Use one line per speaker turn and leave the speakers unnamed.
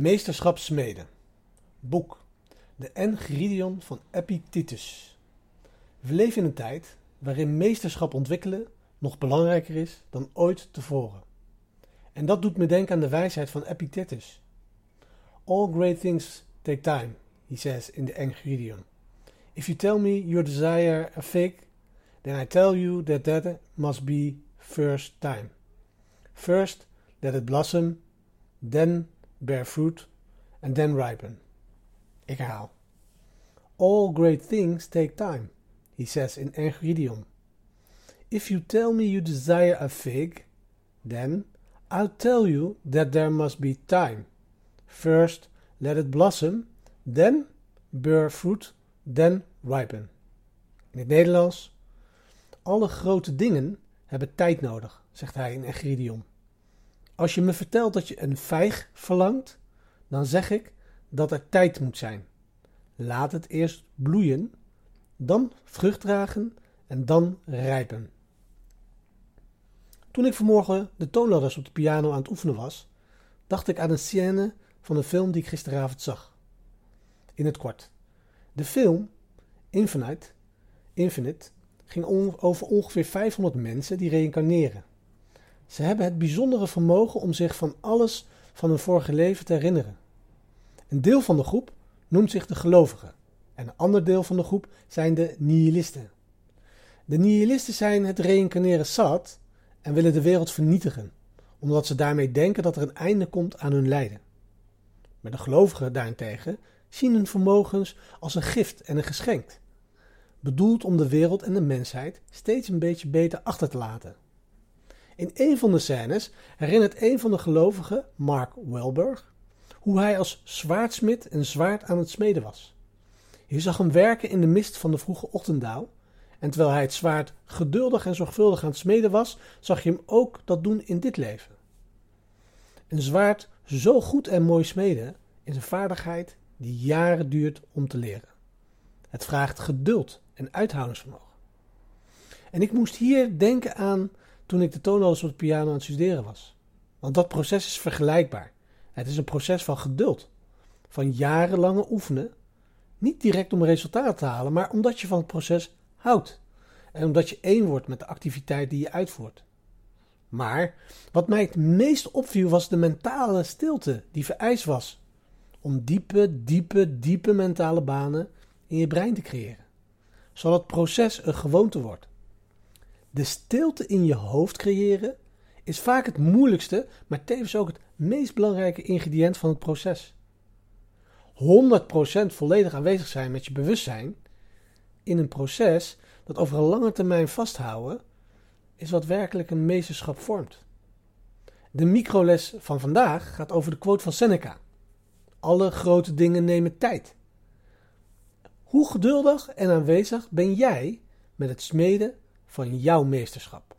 Meesterschap smeden. Boek. De Engridion van Epictetus. We leven in een tijd waarin meesterschap ontwikkelen nog belangrijker is dan ooit tevoren. En dat doet me denken aan de wijsheid van Epictetus. All great things take time, he says in the Engridion. If you tell me your desire a fig, then I tell you that that must be first time. First let it blossom, then bear fruit, and then ripen. Ik herhaal. All great things take time, he says in Enchiridion. If you tell me you desire a fig, then I'll tell you that there must be time. First let it blossom, then bear fruit, then ripen. In het Nederlands. Alle grote dingen hebben tijd nodig, zegt hij in Enchiridion. Als je me vertelt dat je een vijg verlangt, dan zeg ik dat er tijd moet zijn. Laat het eerst bloeien, dan vrucht dragen en dan rijpen. Toen ik vanmorgen de toonladders op de piano aan het oefenen was, dacht ik aan een scène van een film die ik gisteravond zag. In het kort. De film, Infinite, Infinite ging over ongeveer 500 mensen die reïncarneren. Ze hebben het bijzondere vermogen om zich van alles van hun vorige leven te herinneren. Een deel van de groep noemt zich de gelovigen en een ander deel van de groep zijn de nihilisten. De nihilisten zijn het reïncarneren zat en willen de wereld vernietigen, omdat ze daarmee denken dat er een einde komt aan hun lijden. Maar de gelovigen daarentegen zien hun vermogens als een gift en een geschenk, bedoeld om de wereld en de mensheid steeds een beetje beter achter te laten. In een van de scènes herinnert een van de gelovigen, Mark Welberg, hoe hij als zwaardsmid een zwaard aan het smeden was. Je zag hem werken in de mist van de vroege ochtenddauw, en terwijl hij het zwaard geduldig en zorgvuldig aan het smeden was, zag je hem ook dat doen in dit leven. Een zwaard zo goed en mooi smeden is een vaardigheid die jaren duurt om te leren. Het vraagt geduld en uithoudingsvermogen. En ik moest hier denken aan toen ik de toonladders op de piano aan het studeren was. Want dat proces is vergelijkbaar. Het is een proces van geduld, van jarenlange oefenen. Niet direct om resultaten te halen, maar omdat je van het proces houdt. En omdat je één wordt met de activiteit die je uitvoert. Maar wat mij het meest opviel was de mentale stilte die vereist was om diepe, diepe, diepe mentale banen in je brein te creëren. Zodat het proces een gewoonte wordt. De stilte in je hoofd creëren is vaak het moeilijkste, maar tevens ook het meest belangrijke ingrediënt van het proces. 100% volledig aanwezig zijn met je bewustzijn in een proces dat over een lange termijn vasthouden, is wat werkelijk een meesterschap vormt. De microles van vandaag gaat over de quote van Seneca. Alle grote dingen nemen tijd. Hoe geduldig en aanwezig ben jij met het smeden van jouw meesterschap?